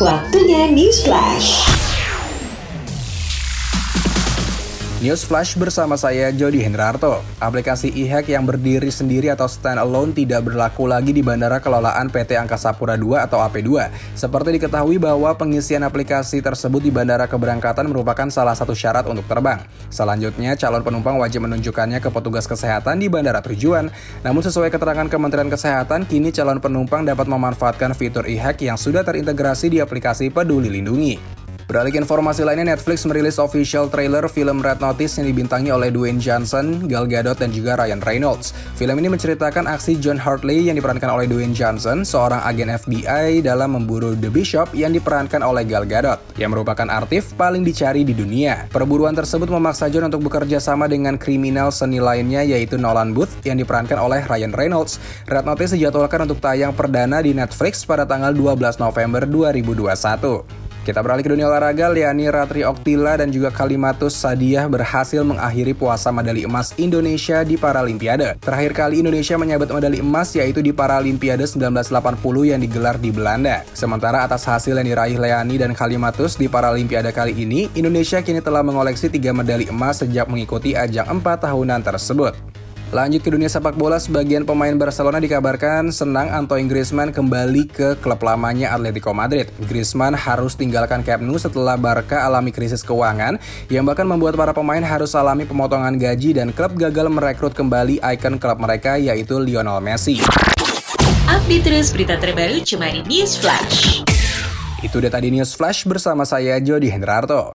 Waktunya News Flash. News Flash bersama saya Jody Hendrarto. Aplikasi e-hack yang berdiri sendiri atau standalone tidak berlaku lagi di Bandara Kelolaan PT Angkasa Pura II atau AP2. Seperti diketahui bahwa pengisian aplikasi tersebut di Bandara Keberangkatan merupakan salah satu syarat untuk terbang. Selanjutnya, calon penumpang wajib menunjukkannya ke petugas kesehatan di bandara tujuan. Namun sesuai keterangan Kementerian Kesehatan, kini calon penumpang dapat memanfaatkan fitur e-hack yang sudah terintegrasi di aplikasi Peduli Lindungi. Beralih ke informasi lainnya, Netflix merilis official trailer film Red Notice yang dibintangi oleh Dwayne Johnson, Gal Gadot, dan juga Ryan Reynolds. Film ini menceritakan aksi John Hartley yang diperankan oleh Dwayne Johnson, seorang agen FBI dalam memburu The Bishop yang diperankan oleh Gal Gadot, yang merupakan artis paling dicari di dunia. Perburuan tersebut memaksa John untuk bekerja sama dengan kriminal seni lainnya yaitu Nolan Booth yang diperankan oleh Ryan Reynolds. Red Notice dijadwalkan untuk tayang perdana di Netflix pada tanggal 12 November 2021. Kita beralih ke dunia olahraga, Liani Ratri Oktila dan juga Kalimatus Sadiah berhasil mengakhiri puasa medali emas Indonesia di Paralimpiade. Terakhir kali Indonesia menyabet medali emas yaitu di Paralimpiade 1980 yang digelar di Belanda. Sementara atas hasil yang diraih Leani dan Kalimatus di Paralimpiade kali ini, Indonesia kini telah mengoleksi tiga medali emas sejak mengikuti ajang empat tahunan tersebut. Lanjut ke dunia sepak bola, sebagian pemain Barcelona dikabarkan senang Antoine Griezmann kembali ke klub lamanya Atletico Madrid. Griezmann harus tinggalkan Camp Nou setelah Barca alami krisis keuangan yang bahkan membuat para pemain harus alami pemotongan gaji dan klub gagal merekrut kembali ikon klub mereka yaitu Lionel Messi. Update terus berita terbaru cuma di News Flash. Itu dia tadi News Flash bersama saya Jody Hendrarto.